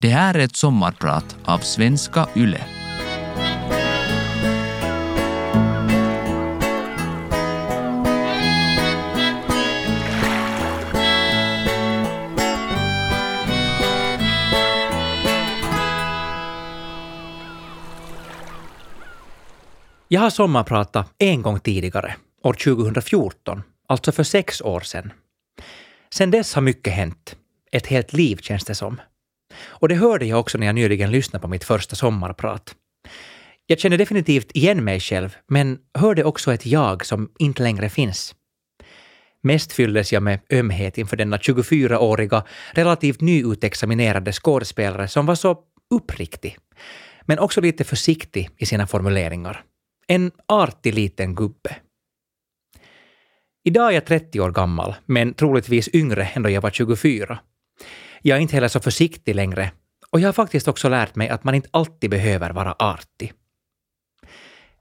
Det här är ett sommarprat av Svenska Yle. Jag har sommarpratat en gång tidigare, år 2014, alltså för sex år sedan. Sedan dess har mycket hänt. Ett helt liv känns det som. Och det hörde jag också när jag nyligen lyssnade på mitt första sommarprat. Jag känner definitivt igen mig själv, men hörde också ett jag som inte längre finns. Mest fylldes jag med ömhet inför denna 24-åriga, relativt nyutexaminerade skådespelare som var så uppriktig, men också lite försiktig i sina formuleringar. En artig liten gubbe. Idag är jag 30 år gammal, men troligtvis yngre än då jag var 24. Jag är inte heller så försiktig längre och jag har faktiskt också lärt mig att man inte alltid behöver vara artig.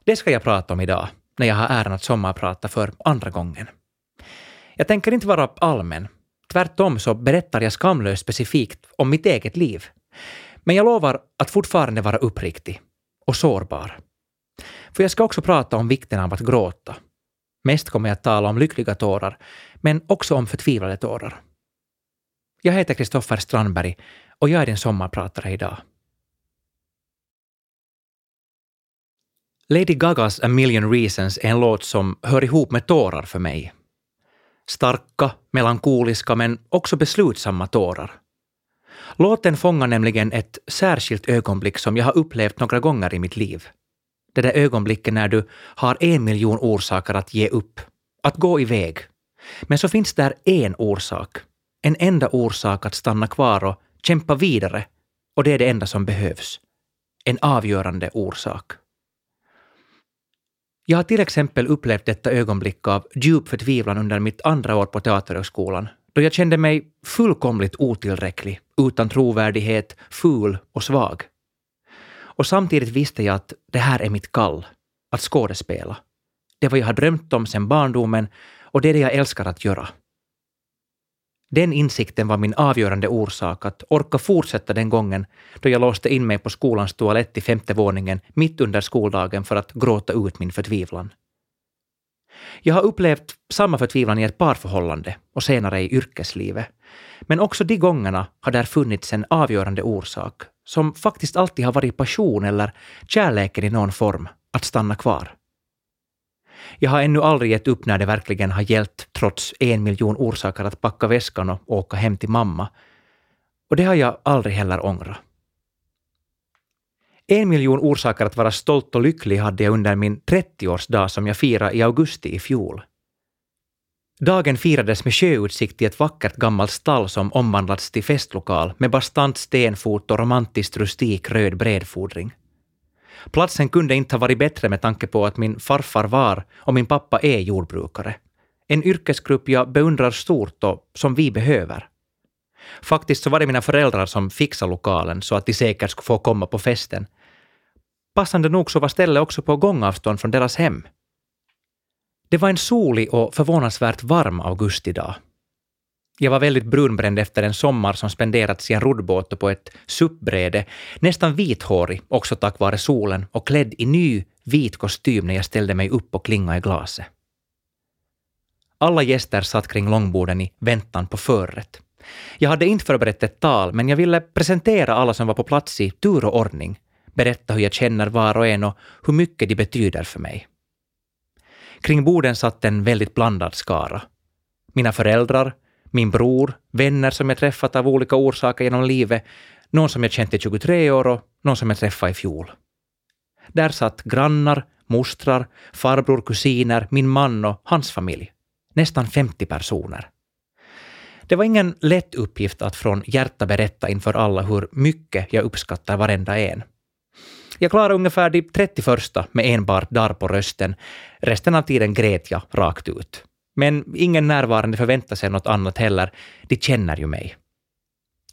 Det ska jag prata om idag, när jag har äran att sommarprata för andra gången. Jag tänker inte vara allmän. Tvärtom så berättar jag skamlöst specifikt om mitt eget liv. Men jag lovar att fortfarande vara uppriktig och sårbar. För jag ska också prata om vikten av att gråta. Mest kommer jag att tala om lyckliga tårar, men också om förtvivlade tårar. Jag heter Kristoffer Strandberg och jag är din sommarpratare idag. Lady Gagas A Million Reasons är en låt som hör ihop med tårar för mig. Starka, melankoliska men också beslutsamma tårar. Låten fångar nämligen ett särskilt ögonblick som jag har upplevt några gånger i mitt liv. Det där ögonblicket när du har en miljon orsaker att ge upp, att gå iväg. Men så finns där en orsak, en enda orsak att stanna kvar och kämpa vidare. Och det är det enda som behövs. En avgörande orsak. Jag har till exempel upplevt detta ögonblick av djup förtvivlan under mitt andra år på Teaterhögskolan, då jag kände mig fullkomligt otillräcklig, utan trovärdighet, ful och svag. Och samtidigt visste jag att det här är mitt kall, att skådespela. Det var jag har drömt om sedan barndomen och det är det jag älskar att göra. Den insikten var min avgörande orsak att orka fortsätta den gången då jag låste in mig på skolans toalett i femte våningen mitt under skoldagen för att gråta ut min förtvivlan. Jag har upplevt samma förtvivlan i ett parförhållande och senare i yrkeslivet. Men också de gångerna har där funnits en avgörande orsak som faktiskt alltid har varit passion eller kärleken i någon form, att stanna kvar. Jag har ännu aldrig gett upp när det verkligen har gällt, trots en miljon orsaker att packa väskan och åka hem till mamma. Och det har jag aldrig heller ångrat. En miljon orsaker att vara stolt och lycklig hade jag under min 30-årsdag som jag firade i augusti i fjol. Dagen firades med sjöutsikt i ett vackert gammalt stall som omvandlats till festlokal med bastant stenfot och romantiskt rustik röd bredfodring. Platsen kunde inte ha varit bättre med tanke på att min farfar var och min pappa är jordbrukare. En yrkesgrupp jag beundrar stort och som vi behöver. Faktiskt så var det mina föräldrar som fixade lokalen så att de säkert skulle få komma på festen. Passande nog så var stället också på gångavstånd från deras hem. Det var en solig och förvånansvärt varm augustidag. Jag var väldigt brunbränd efter en sommar som spenderats i en roddbåt och på ett suppbräde, nästan vithårig också tack vare solen och klädd i ny vit kostym när jag ställde mig upp och klingade i glaset. Alla gäster satt kring långborden i väntan på förrätt. Jag hade inte förberett ett tal, men jag ville presentera alla som var på plats i tur och ordning, berätta hur jag känner var och en och hur mycket de betyder för mig. Kring borden satt en väldigt blandad skara. Mina föräldrar, min bror, vänner som jag träffat av olika orsaker genom livet, någon som jag känt i 23 år och någon som jag träffade i fjol. Där satt grannar, mostrar, farbror, kusiner, min man och hans familj. Nästan 50 personer. Det var ingen lätt uppgift att från hjärta berätta inför alla hur mycket jag uppskattar varenda en. Jag klarade ungefär de 31 med enbart darr på rösten. Resten av tiden grät jag rakt ut. Men ingen närvarande förväntar sig något annat heller. De känner ju mig.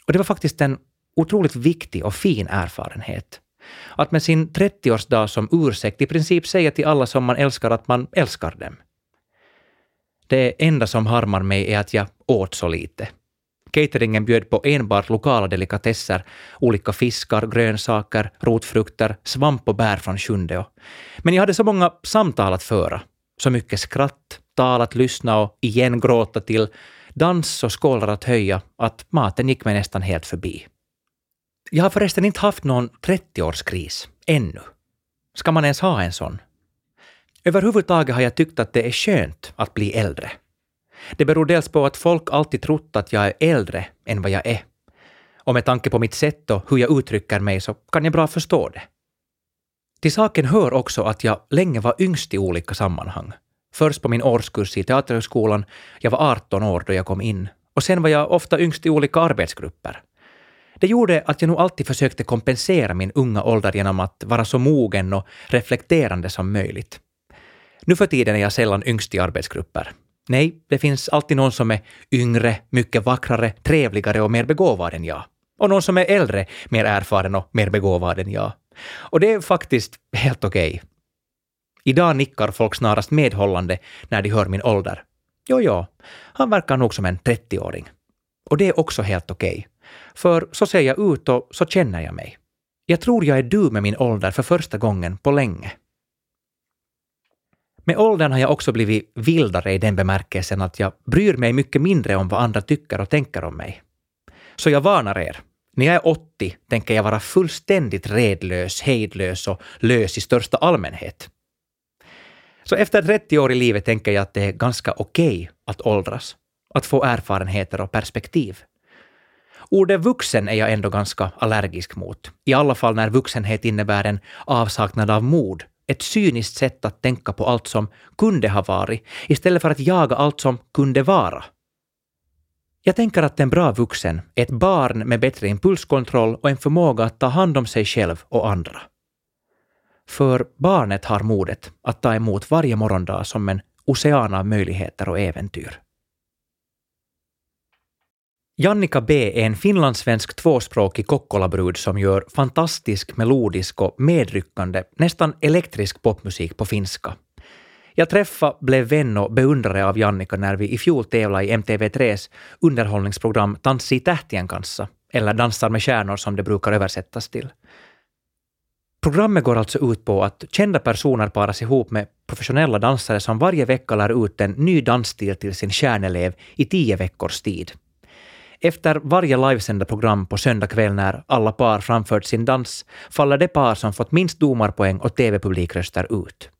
Och det var faktiskt en otroligt viktig och fin erfarenhet. Att med sin 30-årsdag som ursäkt i princip säga till alla som man älskar att man älskar dem. Det enda som harmar mig är att jag åt så lite. Cateringen bjöd på enbart lokala delikatesser, olika fiskar, grönsaker, rotfrukter, svamp och bär från Sjundeå. Men jag hade så många samtal att föra, så mycket skratt, tal att lyssna och igen gråta till, dans och skålar att höja, att maten gick mig nästan helt förbi. Jag har förresten inte haft någon 30-årskris, ännu. Ska man ens ha en sån? Överhuvudtaget har jag tyckt att det är skönt att bli äldre. Det beror dels på att folk alltid trott att jag är äldre än vad jag är. Och med tanke på mitt sätt och hur jag uttrycker mig så kan jag bra förstå det. Till saken hör också att jag länge var yngst i olika sammanhang. Först på min årskurs i Teaterhögskolan, jag var 18 år då jag kom in, och sen var jag ofta yngst i olika arbetsgrupper. Det gjorde att jag nog alltid försökte kompensera min unga ålder genom att vara så mogen och reflekterande som möjligt. Nu för tiden är jag sällan yngst i arbetsgrupper. Nej, det finns alltid någon som är yngre, mycket vackrare, trevligare och mer begåvad än jag. Och någon som är äldre, mer erfaren och mer begåvad än jag. Och det är faktiskt helt okej. Okay. Idag nickar folk snarast medhållande när de hör min ålder. Jo, jo, han verkar nog som en 30-åring. Och det är också helt okej. Okay. För så ser jag ut och så känner jag mig. Jag tror jag är du med min ålder för första gången på länge. Med åldern har jag också blivit vildare i den bemärkelsen att jag bryr mig mycket mindre om vad andra tycker och tänker om mig. Så jag varnar er. När jag är 80 tänker jag vara fullständigt redlös, hejdlös och lös i största allmänhet. Så efter 30 år i livet tänker jag att det är ganska okej okay att åldras, att få erfarenheter och perspektiv. Ordet vuxen är jag ändå ganska allergisk mot, i alla fall när vuxenhet innebär en avsaknad av mod ett cyniskt sätt att tänka på allt som kunde ha varit, istället för att jaga allt som kunde vara. Jag tänker att en bra vuxen är ett barn med bättre impulskontroll och en förmåga att ta hand om sig själv och andra. För barnet har modet att ta emot varje morgondag som en ocean av möjligheter och äventyr. Jannika B är en finlandssvensk tvåspråkig kokkolabrud som gör fantastisk, melodisk och medryckande, nästan elektrisk popmusik på finska. Jag träffade, blev vän och beundrare av Jannika när vi i fjol tävlade i MTV3s underhållningsprogram Tanssi tähtien kanssa, eller Dansar med stjärnor som det brukar översättas till. Programmet går alltså ut på att kända personer paras ihop med professionella dansare som varje vecka lär ut en ny dansstil till sin kärnelev i tio veckors tid. Efter varje livesända program på söndag kväll när alla par framfört sin dans faller det par som fått minst domarpoäng och TV-publikröster ut.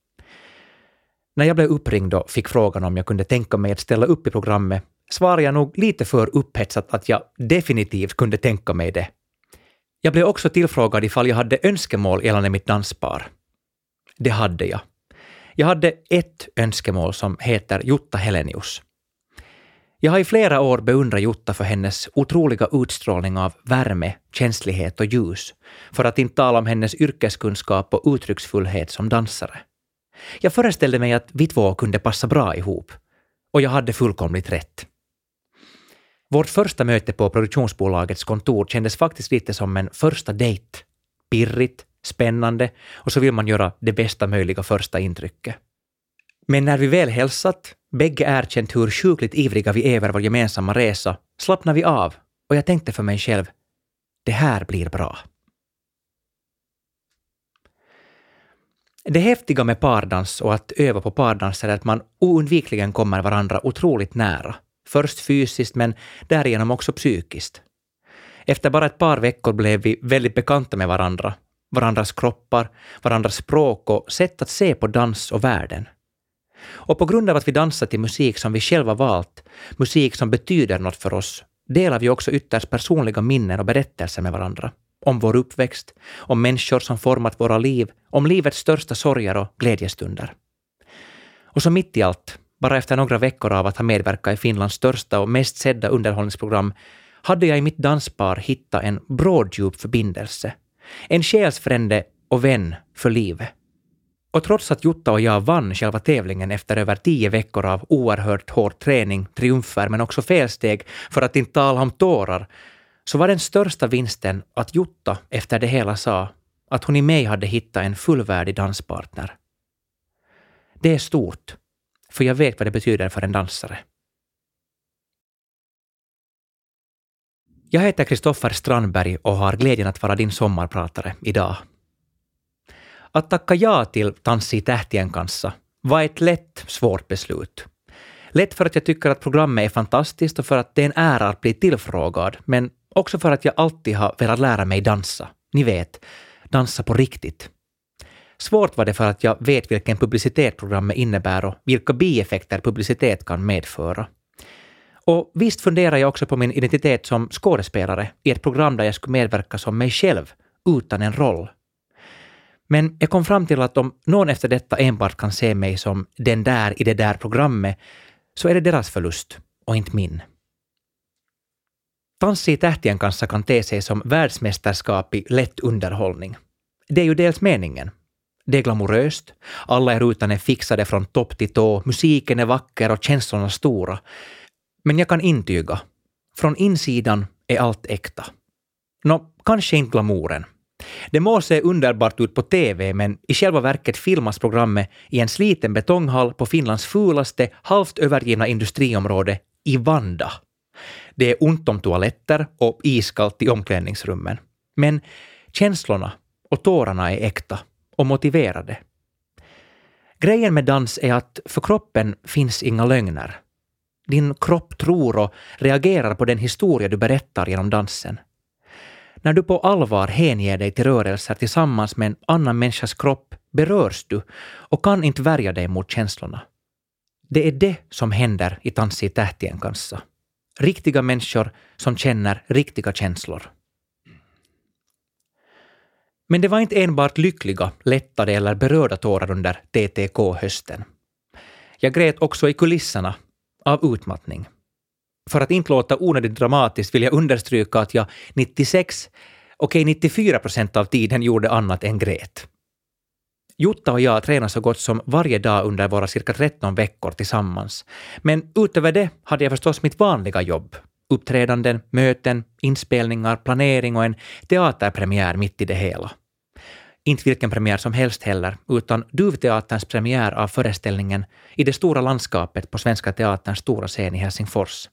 När jag blev uppringd och fick frågan om jag kunde tänka mig att ställa upp i programmet svarade jag nog lite för upphetsat att jag definitivt kunde tänka mig det. Jag blev också tillfrågad ifall jag hade önskemål gällande mitt danspar. Det hade jag. Jag hade ett önskemål som heter Jutta Helenius. Jag har i flera år beundrat Jutta för hennes otroliga utstrålning av värme, känslighet och ljus, för att inte tala om hennes yrkeskunskap och uttrycksfullhet som dansare. Jag föreställde mig att vi två kunde passa bra ihop, och jag hade fullkomligt rätt. Vårt första möte på produktionsbolagets kontor kändes faktiskt lite som en första dejt. Pirrigt, spännande och så vill man göra det bästa möjliga första intrycket. Men när vi väl hälsat, bägge erkänt hur sjukligt ivriga vi är över vår gemensamma resa, slappnade vi av och jag tänkte för mig själv, det här blir bra. Det häftiga med pardans och att öva på pardans är att man oundvikligen kommer varandra otroligt nära. Först fysiskt men därigenom också psykiskt. Efter bara ett par veckor blev vi väldigt bekanta med varandra, varandras kroppar, varandras språk och sätt att se på dans och världen. Och på grund av att vi dansar till musik som vi själva valt, musik som betyder något för oss, delar vi också ytterst personliga minnen och berättelser med varandra. Om vår uppväxt, om människor som format våra liv, om livets största sorger och glädjestunder. Och så mitt i allt, bara efter några veckor av att ha medverkat i Finlands största och mest sedda underhållningsprogram, hade jag i mitt danspar hittat en bråddjup förbindelse. En själsfrände och vän för livet. Och trots att Jutta och jag vann själva tävlingen efter över tio veckor av oerhört hård träning, triumfer men också felsteg, för att inte tala om tårar, så var den största vinsten att Jutta efter det hela sa att hon i mig hade hittat en fullvärdig danspartner. Det är stort, för jag vet vad det betyder för en dansare. Jag heter Kristoffer Strandberg och har glädjen att vara din sommarpratare idag. Att tacka ja till Tanssi tähtien kanssa var ett lätt svårt beslut. Lätt för att jag tycker att programmet är fantastiskt och för att det är en ära att bli tillfrågad, men också för att jag alltid har velat lära mig dansa. Ni vet, dansa på riktigt. Svårt var det för att jag vet vilken publicitet programmet innebär och vilka bieffekter publicitet kan medföra. Och visst funderar jag också på min identitet som skådespelare i ett program där jag skulle medverka som mig själv, utan en roll. Men jag kom fram till att om någon efter detta enbart kan se mig som den där i det där programmet, så är det deras förlust och inte min. Tanssi i tähtien kanssa kan te sig som världsmästerskap i lätt underhållning. Det är ju dels meningen. Det är glamoröst, alla i rutan är fixade från topp till tå, musiken är vacker och känslorna stora. Men jag kan intyga, från insidan är allt äkta. Nå, kanske inte glamouren. Det må se underbart ut på TV, men i själva verket filmas programmet i en sliten betonghall på Finlands fulaste, halvt övergivna industriområde, i Vanda. Det är ont om toaletter och iskallt i omklädningsrummen. Men känslorna och tårarna är äkta och motiverade. Grejen med dans är att för kroppen finns inga lögner. Din kropp tror och reagerar på den historia du berättar genom dansen. När du på allvar hänger dig till rörelser tillsammans med en annan människas kropp berörs du och kan inte värja dig mot känslorna. Det är det som händer i Tanssi tähtien kanssa. Riktiga människor som känner riktiga känslor. Men det var inte enbart lyckliga, lättade eller berörda tårar under TTK-hösten. Jag grät också i kulisserna av utmattning. För att inte låta onödigt dramatiskt vill jag understryka att jag 96, okej 94 procent av tiden gjorde annat än grät. Jutta och jag tränade så gott som varje dag under våra cirka 13 veckor tillsammans. Men utöver det hade jag förstås mitt vanliga jobb. Uppträdanden, möten, inspelningar, planering och en teaterpremiär mitt i det hela. Inte vilken premiär som helst heller, utan Duvteaterns premiär av föreställningen I det stora landskapet på Svenska Teaterns stora scen i Helsingfors.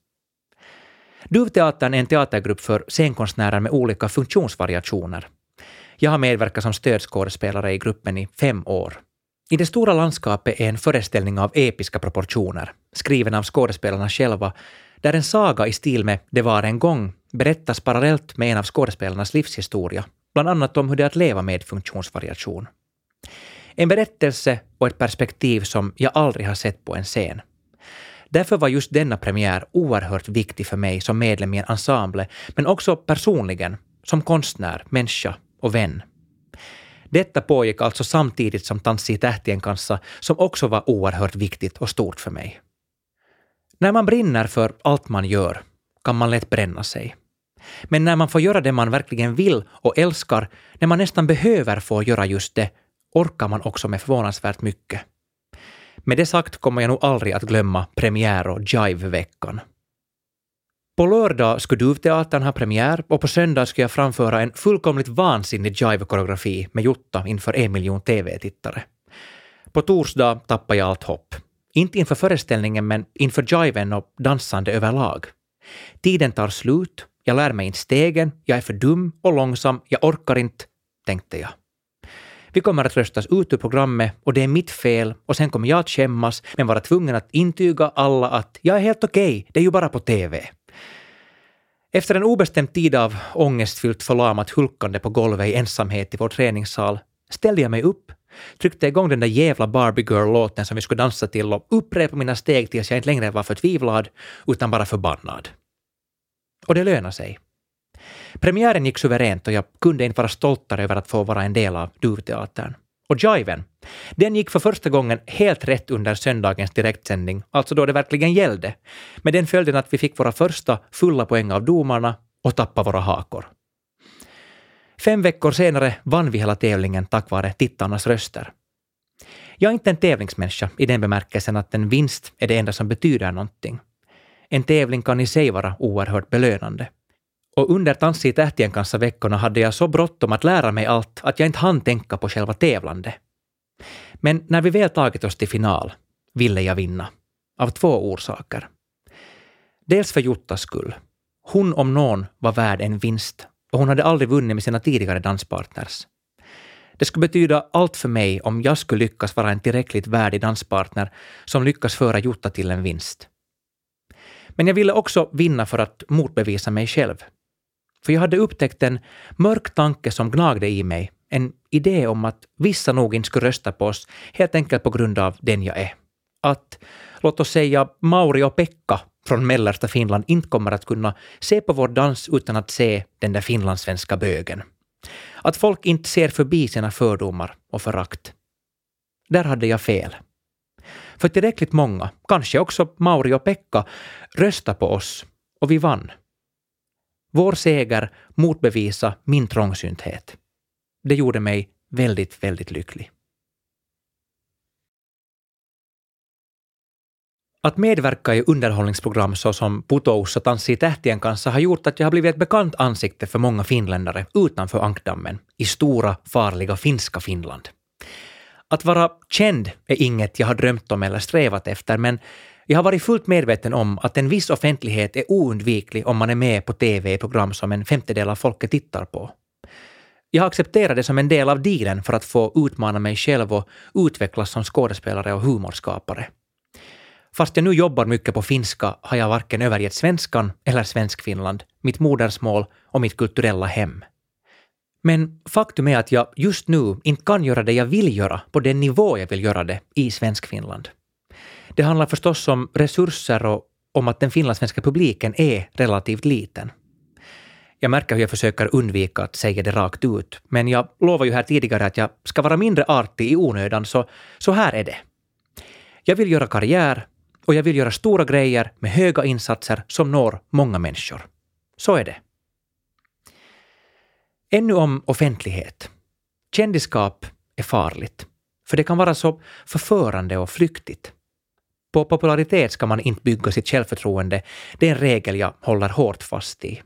Duvteatern är en teatergrupp för scenkonstnärer med olika funktionsvariationer. Jag har medverkat som stödskådespelare i gruppen i fem år. I det stora landskapet är en föreställning av episka proportioner, skriven av skådespelarna själva, där en saga i stil med Det var en gång berättas parallellt med en av skådespelarnas livshistoria, bland annat om hur det är att leva med funktionsvariation. En berättelse och ett perspektiv som jag aldrig har sett på en scen. Därför var just denna premiär oerhört viktig för mig som medlem i en ensemble, men också personligen, som konstnär, människa och vän. Detta pågick alltså samtidigt som Tanssi tähtien kanssa, som också var oerhört viktigt och stort för mig. När man brinner för allt man gör kan man lätt bränna sig. Men när man får göra det man verkligen vill och älskar, när man nästan behöver få göra just det, orkar man också med förvånansvärt mycket. Med det sagt kommer jag nog aldrig att glömma premiär och Jive-veckan. På lördag skulle Duvteatern ha premiär och på söndag ska jag framföra en fullkomligt vansinnig Jive-koreografi med Jutta inför en miljon TV-tittare. På torsdag tappar jag allt hopp. Inte inför föreställningen men inför jiven och dansande överlag. Tiden tar slut, jag lär mig inte stegen, jag är för dum och långsam, jag orkar inte, tänkte jag. Vi kommer att röstas ut ur programmet och det är mitt fel och sen kommer jag att skämmas men vara tvungen att intyga alla att jag är helt okej, okay, det är ju bara på TV. Efter en obestämd tid av ångestfyllt förlamat hulkande på golvet i ensamhet i vår träningssal ställde jag mig upp, tryckte igång den där jävla Barbie Girl-låten som vi skulle dansa till och upprepa mina steg tills jag inte längre var förtvivlad utan bara förbannad. Och det lönade sig. Premiären gick suveränt och jag kunde inte vara stoltare över att få vara en del av Duvteatern. Och Jiven, den gick för första gången helt rätt under söndagens direktsändning, alltså då det verkligen gällde, med den följden att vi fick våra första fulla poäng av domarna och tappade våra hakor. Fem veckor senare vann vi hela tävlingen tack vare tittarnas röster. Jag är inte en tävlingsmänniska i den bemärkelsen att en vinst är det enda som betyder någonting. En tävling kan i sig vara oerhört belönande. Och under Dans i tähtien kanssa veckorna hade jag så bråttom att lära mig allt att jag inte hann tänka på själva tävlande. Men när vi väl tagit oss till final ville jag vinna. Av två orsaker. Dels för Juttas skull. Hon om någon var värd en vinst och hon hade aldrig vunnit med sina tidigare danspartners. Det skulle betyda allt för mig om jag skulle lyckas vara en tillräckligt värdig danspartner som lyckas föra Jutta till en vinst. Men jag ville också vinna för att motbevisa mig själv. För jag hade upptäckt en mörk tanke som gnagde i mig, en idé om att vissa nog inte skulle rösta på oss helt enkelt på grund av den jag är. Att, låt oss säga, Mauri och Pekka från mellersta Finland inte kommer att kunna se på vår dans utan att se den där finlandssvenska bögen. Att folk inte ser förbi sina fördomar och förakt. Där hade jag fel. För tillräckligt många, kanske också Mauri och Pekka, röstade på oss och vi vann. Vår seger motbevisa min trångsynthet. Det gjorde mig väldigt, väldigt lycklig. Att medverka i underhållningsprogram såsom Putous och Tanssi tähtien kanssa har gjort att jag har blivit ett bekant ansikte för många finländare utanför ankdammen, i stora, farliga finska Finland. Att vara känd är inget jag har drömt om eller strävat efter, men jag har varit fullt medveten om att en viss offentlighet är oundviklig om man är med på TV i program som en femtedel av folket tittar på. Jag har accepterat det som en del av dealen för att få utmana mig själv och utvecklas som skådespelare och humorskapare. Fast jag nu jobbar mycket på finska har jag varken övergett svenskan eller Svenskfinland, mitt modersmål och mitt kulturella hem. Men faktum är att jag just nu inte kan göra det jag vill göra på den nivå jag vill göra det i Svenskfinland. Det handlar förstås om resurser och om att den finlandssvenska publiken är relativt liten. Jag märker hur jag försöker undvika att säga det rakt ut, men jag lovade ju här tidigare att jag ska vara mindre artig i onödan, så, så här är det. Jag vill göra karriär och jag vill göra stora grejer med höga insatser som når många människor. Så är det. Ännu om offentlighet. Kändisskap är farligt, för det kan vara så förförande och flyktigt. På popularitet ska man inte bygga sitt självförtroende. Det är en regel jag håller hårt fast i.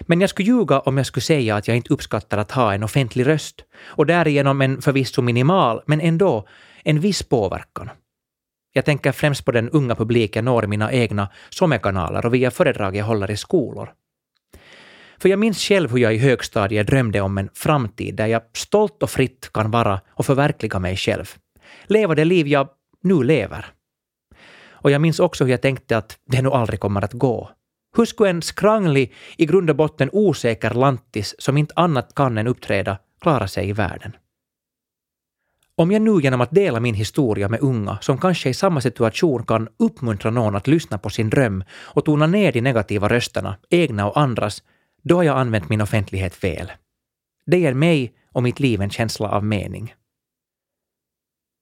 Men jag skulle ljuga om jag skulle säga att jag inte uppskattar att ha en offentlig röst och därigenom en förvisso minimal, men ändå en viss påverkan. Jag tänker främst på den unga publiken når mina egna sommarkanaler och via föredrag jag håller i skolor. För jag minns själv hur jag i högstadiet drömde om en framtid där jag stolt och fritt kan vara och förverkliga mig själv. Leva det liv jag nu lever. Och jag minns också hur jag tänkte att det nog aldrig kommer att gå. Hur skulle en skranglig, i grund och botten osäker lantis som inte annat kan än uppträda klara sig i världen? Om jag nu genom att dela min historia med unga som kanske i samma situation kan uppmuntra någon att lyssna på sin dröm och tona ner de negativa rösterna, egna och andras, då har jag använt min offentlighet fel. Det ger mig och mitt liv en känsla av mening.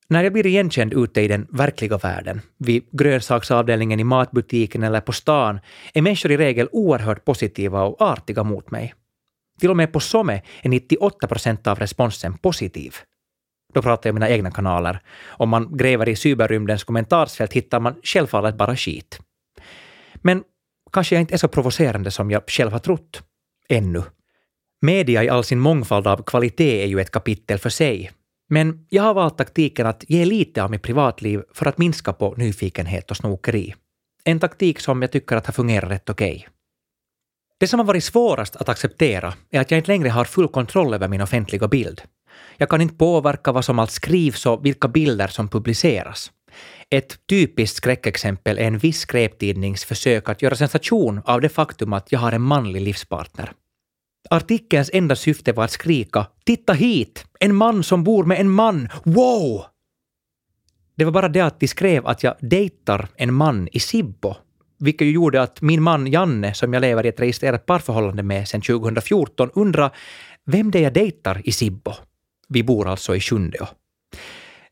När jag blir igenkänd ute i den verkliga världen, vid grönsaksavdelningen i matbutiken eller på stan, är människor i regel oerhört positiva och artiga mot mig. Till och med på SOME är 98 procent av responsen positiv. Då pratar jag om mina egna kanaler. Om man gräver i cyberrymdens kommentarsfält hittar man självfallet bara skit. Men kanske jag inte är så provocerande som jag själv har trott. Ännu. Media i all sin mångfald av kvalitet är ju ett kapitel för sig. Men jag har valt taktiken att ge lite av mitt privatliv för att minska på nyfikenhet och snokeri. En taktik som jag tycker att har fungerat rätt okej. Okay. Det som har varit svårast att acceptera är att jag inte längre har full kontroll över min offentliga bild. Jag kan inte påverka vad som allt skrivs och vilka bilder som publiceras. Ett typiskt skräckexempel är en viss skräptidnings försök att göra sensation av det faktum att jag har en manlig livspartner. Artikelns enda syfte var att skrika ”Titta hit! En man som bor med en man! Wow!” Det var bara det att de skrev att jag dejtar en man i Sibbo, vilket ju gjorde att min man Janne, som jag lever i ett registrerat parförhållande med sedan 2014, undrar vem det är jag dejtar i Sibbo. Vi bor alltså i Sjundeå.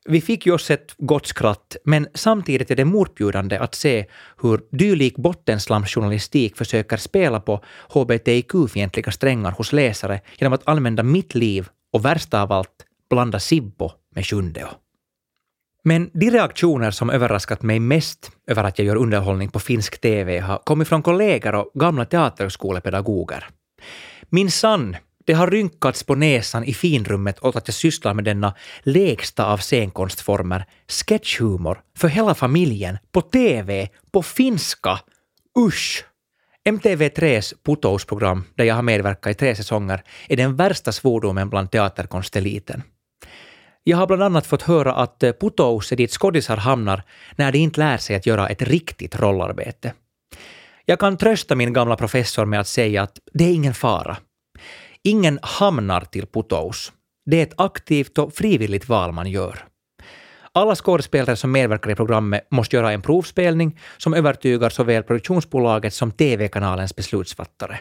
Vi fick ju oss ett gott skratt, men samtidigt är det motbjudande att se hur dylik bottenslamsjournalistik försöker spela på hbtq-fientliga strängar hos läsare genom att använda mitt liv och värsta av allt, blanda Sibbo med Sjundeå. Men de reaktioner som överraskat mig mest över att jag gör underhållning på finsk TV har kommit från kollegor och gamla teaterskolepedagoger. Min sann det har rynkats på näsan i finrummet åt att jag sysslar med denna lägsta av scenkonstformer, sketchhumor, för hela familjen, på TV, på finska. Usch! MTV3s Putous-program, där jag har medverkat i tre säsonger, är den värsta svordomen bland teaterkonsteliten. Jag har bland annat fått höra att eh, Putous är dit skådisar hamnar när de inte lär sig att göra ett riktigt rollarbete. Jag kan trösta min gamla professor med att säga att det är ingen fara. Ingen hamnar till Putous. Det är ett aktivt och frivilligt val man gör. Alla skådespelare som medverkar i programmet måste göra en provspelning som övertygar såväl produktionsbolaget som TV-kanalens beslutsfattare.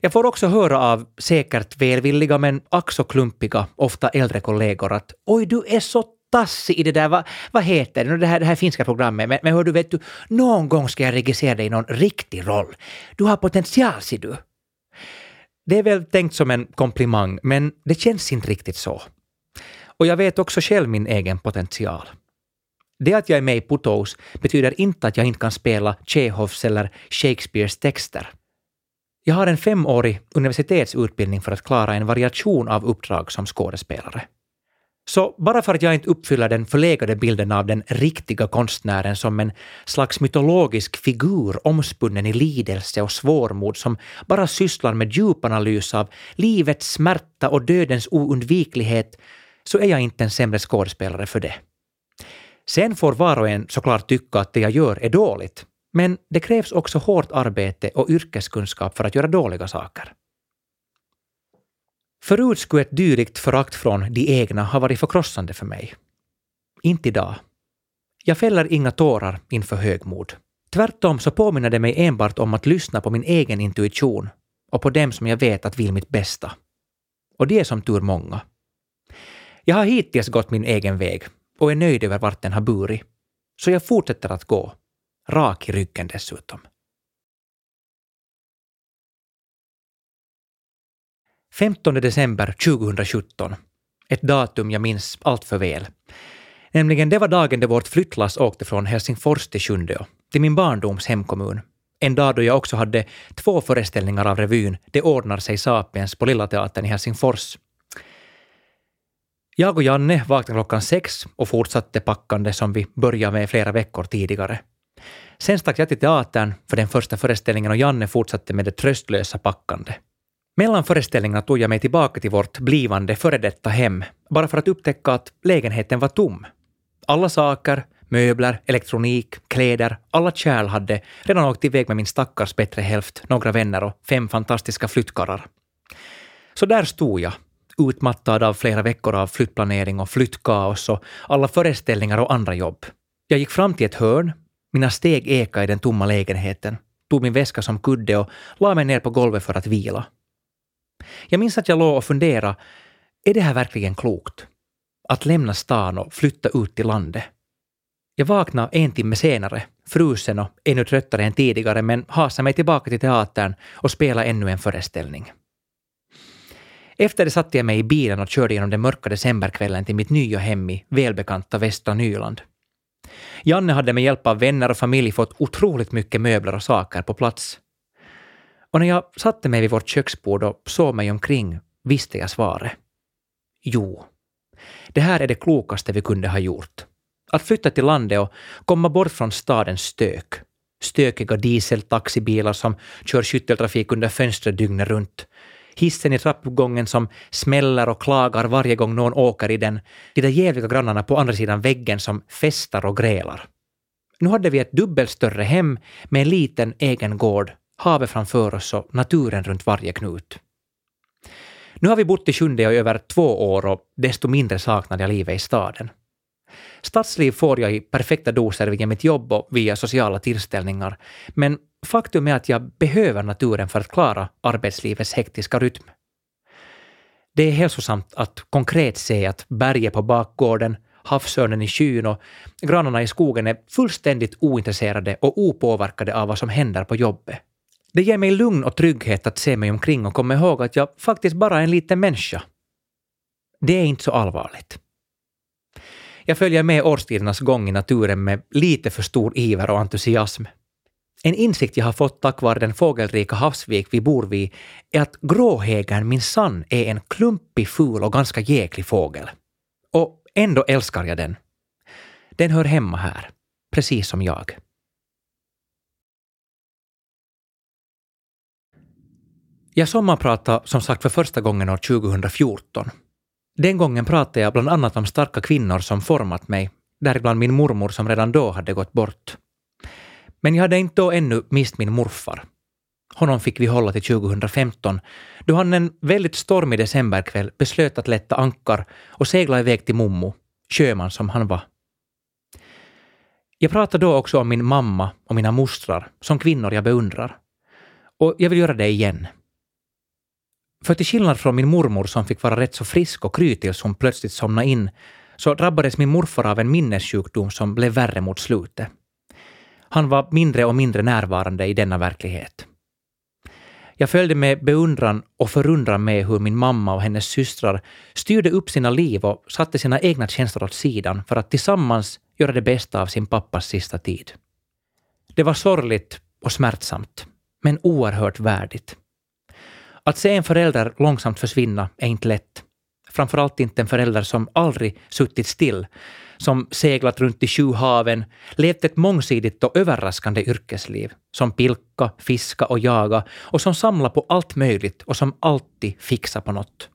Jag får också höra av säkert välvilliga men ack så klumpiga, ofta äldre kollegor att ”Oj, du är så tassig i det där, vad, vad heter det, det här, det här finska programmet, men, men hör du, vet du, någon gång ska jag regissera dig i någon riktig roll. Du har potential, ser du. Det är väl tänkt som en komplimang, men det känns inte riktigt så. Och jag vet också själv min egen potential. Det att jag är med i Putous betyder inte att jag inte kan spela Tjechovs eller Shakespeares texter. Jag har en femårig universitetsutbildning för att klara en variation av uppdrag som skådespelare. Så bara för att jag inte uppfyller den förlegade bilden av den riktiga konstnären som en slags mytologisk figur omspunnen i lidelse och svårmod som bara sysslar med djupanalys av livets smärta och dödens oundviklighet, så är jag inte en sämre skådespelare för det. Sen får var och en såklart tycka att det jag gör är dåligt, men det krävs också hårt arbete och yrkeskunskap för att göra dåliga saker. Förut skulle ett dylikt förakt från de egna ha varit förkrossande för mig. Inte idag. Jag fäller inga tårar inför högmod. Tvärtom så påminner det mig enbart om att lyssna på min egen intuition och på dem som jag vet att vill mitt bästa. Och det är som tur många. Jag har hittills gått min egen väg och är nöjd över vart den har burit. Så jag fortsätter att gå. Rak i ryggen dessutom. 15 december 2017. Ett datum jag minns allt för väl. Nämligen det var dagen då vårt flyttlass åkte från Helsingfors till Sjundeå, till min barndoms hemkommun. En dag då jag också hade två föreställningar av revyn Det ordnar sig Sapiens på Lilla Teatern i Helsingfors. Jag och Janne vaknade klockan sex och fortsatte packande som vi började med flera veckor tidigare. Sen stack jag till teatern för den första föreställningen och Janne fortsatte med det tröstlösa packande. Mellan föreställningarna tog jag mig tillbaka till vårt blivande före detta hem, bara för att upptäcka att lägenheten var tom. Alla saker, möbler, elektronik, kläder, alla kärl hade redan åkt iväg med min stackars bättre hälft, några vänner och fem fantastiska flyttkarlar. Så där stod jag, utmattad av flera veckor av flyttplanering och flyttkaos och alla föreställningar och andra jobb. Jag gick fram till ett hörn, mina steg ekade i den tomma lägenheten, tog min väska som kudde och la mig ner på golvet för att vila. Jag minns att jag låg och funderade, är det här verkligen klokt? Att lämna stan och flytta ut till landet? Jag vaknade en timme senare, frusen och ännu tröttare än tidigare, men hasade mig tillbaka till teatern och spelade ännu en föreställning. Efter det satte jag mig i bilen och körde genom den mörka decemberkvällen till mitt nya hem i välbekanta Västra Nyland. Janne hade med hjälp av vänner och familj fått otroligt mycket möbler och saker på plats. Och när jag satte mig vid vårt köksbord och såg mig omkring visste jag svaret. Jo, det här är det klokaste vi kunde ha gjort. Att flytta till landet och komma bort från stadens stök. Stökiga dieseltaxibilar som kör skytteltrafik under fönstret dygnet runt. Hissen i trappuppgången som smäller och klagar varje gång någon åker i den. De där jävliga grannarna på andra sidan väggen som festar och grälar. Nu hade vi ett dubbelt större hem med en liten egen gård havet framför oss och naturen runt varje knut. Nu har vi bott i Sjunde i över två år och desto mindre saknar jag livet i staden. Stadsliv får jag i perfekta doser via mitt jobb och via sociala tillställningar, men faktum är att jag behöver naturen för att klara arbetslivets hektiska rytm. Det är hälsosamt att konkret se att berget på bakgården, havsörnen i skyn och grannarna i skogen är fullständigt ointresserade och opåverkade av vad som händer på jobbet. Det ger mig lugn och trygghet att se mig omkring och komma ihåg att jag faktiskt bara är en liten människa. Det är inte så allvarligt. Jag följer med årstidernas gång i naturen med lite för stor iver och entusiasm. En insikt jag har fått tack vare den fågelrika havsvik vi bor vid är att gråhägern minsann är en klumpig, ful och ganska jäklig fågel. Och ändå älskar jag den. Den hör hemma här, precis som jag. Jag sommarpratade som sagt för första gången år 2014. Den gången pratade jag bland annat om starka kvinnor som format mig, däribland min mormor som redan då hade gått bort. Men jag hade inte då ännu mist min morfar. Honom fick vi hålla till 2015, då han en väldigt stormig decemberkväll beslöt att lätta ankar och segla iväg till Mommo, sjöman som han var. Jag pratade då också om min mamma och mina mostrar som kvinnor jag beundrar. Och jag vill göra det igen. För till skillnad från min mormor som fick vara rätt så frisk och kry tills hon plötsligt somnade in, så drabbades min morfar av en minnessjukdom som blev värre mot slutet. Han var mindre och mindre närvarande i denna verklighet. Jag följde med beundran och förundran med hur min mamma och hennes systrar styrde upp sina liv och satte sina egna känslor åt sidan för att tillsammans göra det bästa av sin pappas sista tid. Det var sorgligt och smärtsamt, men oerhört värdigt. Att se en förälder långsamt försvinna är inte lätt. Framförallt inte en förälder som aldrig suttit still, som seglat runt i sju haven, levt ett mångsidigt och överraskande yrkesliv, som pilka, fiska och jaga och som samlar på allt möjligt och som alltid fixar på något.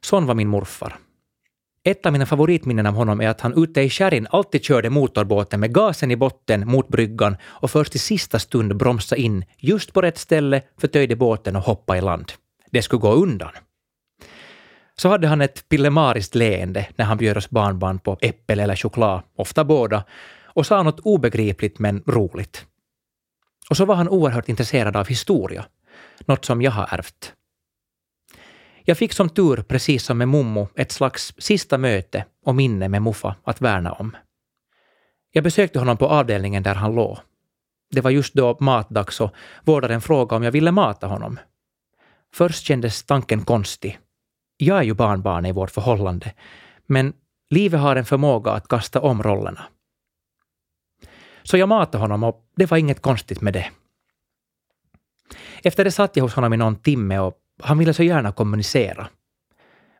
Sån var min morfar. Ett av mina favoritminnen av honom är att han ute i skärrin alltid körde motorbåten med gasen i botten mot bryggan och först i sista stund bromsa in just på rätt ställe, förtöjde båten och hoppade i land. Det skulle gå undan. Så hade han ett pillemariskt leende när han bjöd oss barnbarn på äppel eller choklad, ofta båda, och sa något obegripligt men roligt. Och så var han oerhört intresserad av historia, något som jag har ärvt. Jag fick som tur, precis som med Mommo, ett slags sista möte och minne med Muffa att värna om. Jag besökte honom på avdelningen där han låg. Det var just då matdags och vårdaren frågade om jag ville mata honom. Först kändes tanken konstig. Jag är ju barnbarn i vårt förhållande, men livet har en förmåga att kasta om rollerna. Så jag matade honom och det var inget konstigt med det. Efter det satt jag hos honom i någon timme och han ville så gärna kommunicera.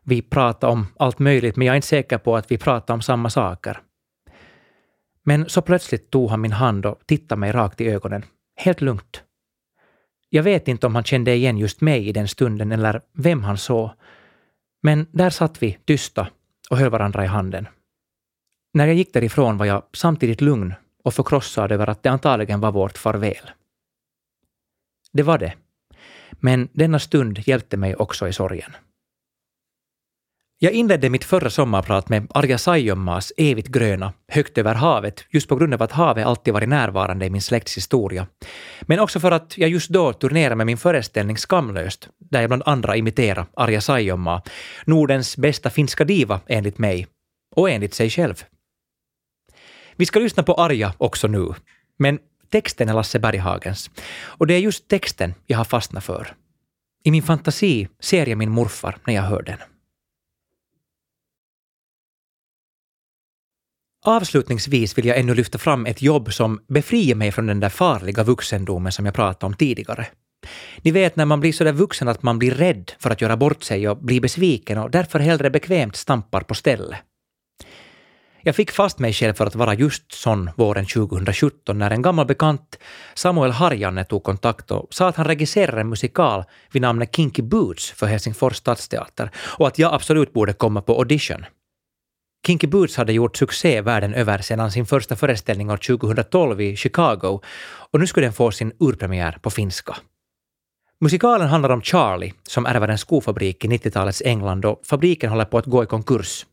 Vi pratade om allt möjligt, men jag är inte säker på att vi pratade om samma saker. Men så plötsligt tog han min hand och tittade mig rakt i ögonen, helt lugnt. Jag vet inte om han kände igen just mig i den stunden eller vem han såg. Men där satt vi tysta och höll varandra i handen. När jag gick därifrån var jag samtidigt lugn och förkrossad över att det antagligen var vårt farväl. Det var det. Men denna stund hjälpte mig också i sorgen. Jag inledde mitt förra sommarprat med Arja Saijonmaas Evigt gröna, Högt över havet, just på grund av att havet alltid varit närvarande i min släkts historia. Men också för att jag just då turnerade med min föreställning Skamlöst, där jag bland andra imiterar Arja Saijonmaa, Nordens bästa finska diva enligt mig, och enligt sig själv. Vi ska lyssna på Arja också nu, men Texten är Lasse Berghagens. Och det är just texten jag har fastnat för. I min fantasi ser jag min morfar när jag hör den. Avslutningsvis vill jag ännu lyfta fram ett jobb som befriar mig från den där farliga vuxendomen som jag pratade om tidigare. Ni vet när man blir så där vuxen att man blir rädd för att göra bort sig och blir besviken och därför hellre bekvämt stampar på stället. Jag fick fast mig själv för att vara just sån våren 2017 när en gammal bekant, Samuel Harjanne, tog kontakt och sa att han regisserar en musikal vid namnet Kinky Boots för Helsingfors stadsteater och att jag absolut borde komma på audition. Kinky Boots hade gjort succé världen över sedan sin första föreställning år 2012 i Chicago och nu skulle den få sin urpremiär på finska. Musikalen handlar om Charlie som ärver en skofabrik i 90-talets England och fabriken håller på att gå i konkurs.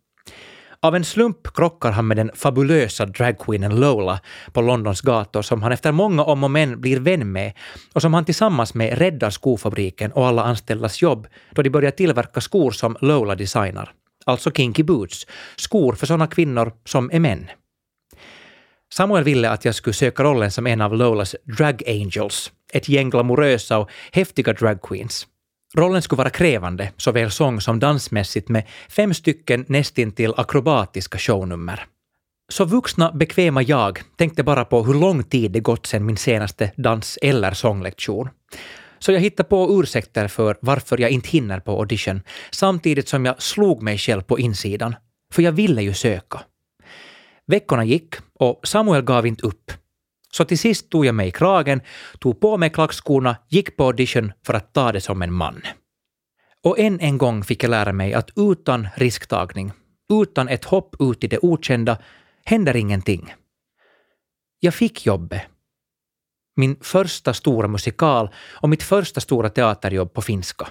Av en slump krockar han med den fabulösa dragqueenen Lola på Londons gator som han efter många om och men blir vän med och som han tillsammans med räddar skofabriken och alla anställdas jobb då de börjar tillverka skor som Lola designar. Alltså kinky boots, skor för sådana kvinnor som är män. Samuel ville att jag skulle söka rollen som en av Lolas drag angels, ett gäng glamorösa och häftiga dragqueens. Rollen skulle vara krävande, såväl sång som dansmässigt med fem stycken nästintill akrobatiska shownummer. Så vuxna, bekväma jag tänkte bara på hur lång tid det gått sedan min senaste dans eller sånglektion. Så jag hittade på ursäkter för varför jag inte hinner på audition, samtidigt som jag slog mig själv på insidan. För jag ville ju söka. Veckorna gick och Samuel gav inte upp. Så till sist tog jag mig i kragen, tog på mig klackskorna, gick på audition för att ta det som en man. Och än en gång fick jag lära mig att utan risktagning, utan ett hopp ut i det okända, händer ingenting. Jag fick jobbet. Min första stora musikal och mitt första stora teaterjobb på finska.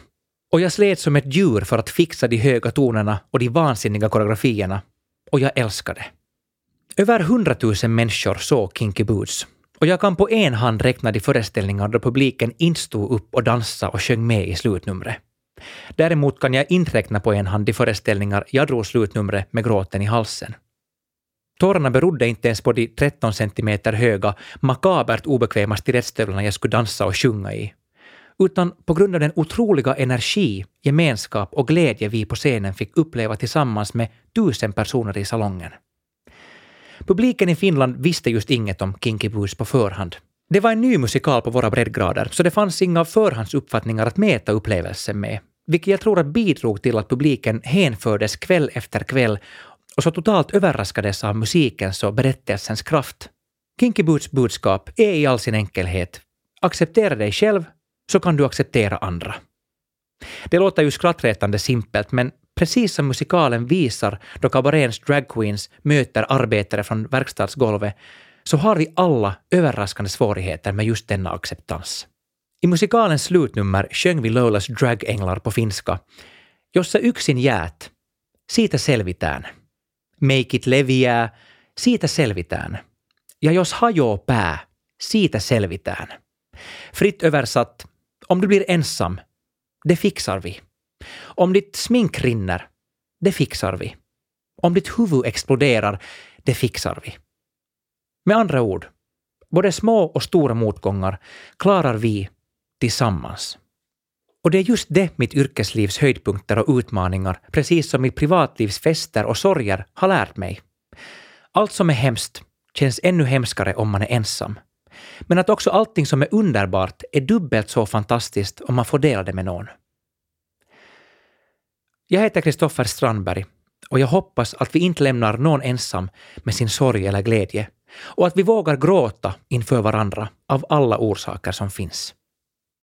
Och jag slet som ett djur för att fixa de höga tonerna och de vansinniga koreografierna. Och jag älskade. Över hundratusen människor såg Kinky Boots och jag kan på en hand räkna de föreställningar då publiken inte stod upp och dansade och sjöng med i slutnumret. Däremot kan jag inte räkna på en hand de föreställningar jag drog slutnumret med gråten i halsen. Tårarna berodde inte ens på de 13 centimeter höga, makabert obekväma stilettstövlarna jag skulle dansa och sjunga i, utan på grund av den otroliga energi, gemenskap och glädje vi på scenen fick uppleva tillsammans med tusen personer i salongen. Publiken i Finland visste just inget om Kinky Boots på förhand. Det var en ny musikal på våra breddgrader, så det fanns inga förhandsuppfattningar att mäta upplevelsen med, vilket jag tror att bidrog till att publiken hänfördes kväll efter kväll och så totalt överraskades av musikens och berättelsens kraft. Kinky Boots budskap är i all sin enkelhet acceptera dig själv så kan du acceptera andra. Det låter ju skrattretande simpelt, men precis som musikalen visar då kabaréns dragqueens möter arbetare från verkstadsgolvet, så har vi alla överraskande svårigheter med just denna acceptans. I musikalens slutnummer sjöng vi Lolas dragänglar på finska, jossa yksin jäät, siitä selvitään. Make it leviää, siitä selvitään. Ja jos hajoo pää, siitä selvitään. Fritt översatt, om du blir ensam, det fixar vi. Om ditt smink rinner, det fixar vi. Om ditt huvud exploderar, det fixar vi. Med andra ord, både små och stora motgångar klarar vi tillsammans. Och det är just det mitt yrkeslivs höjdpunkter och utmaningar, precis som mitt privatlivs fester och sorger, har lärt mig. Allt som är hemskt känns ännu hemskare om man är ensam. Men att också allting som är underbart är dubbelt så fantastiskt om man får dela det med någon. Jag heter Kristoffer Strandberg och jag hoppas att vi inte lämnar någon ensam med sin sorg eller glädje och att vi vågar gråta inför varandra av alla orsaker som finns.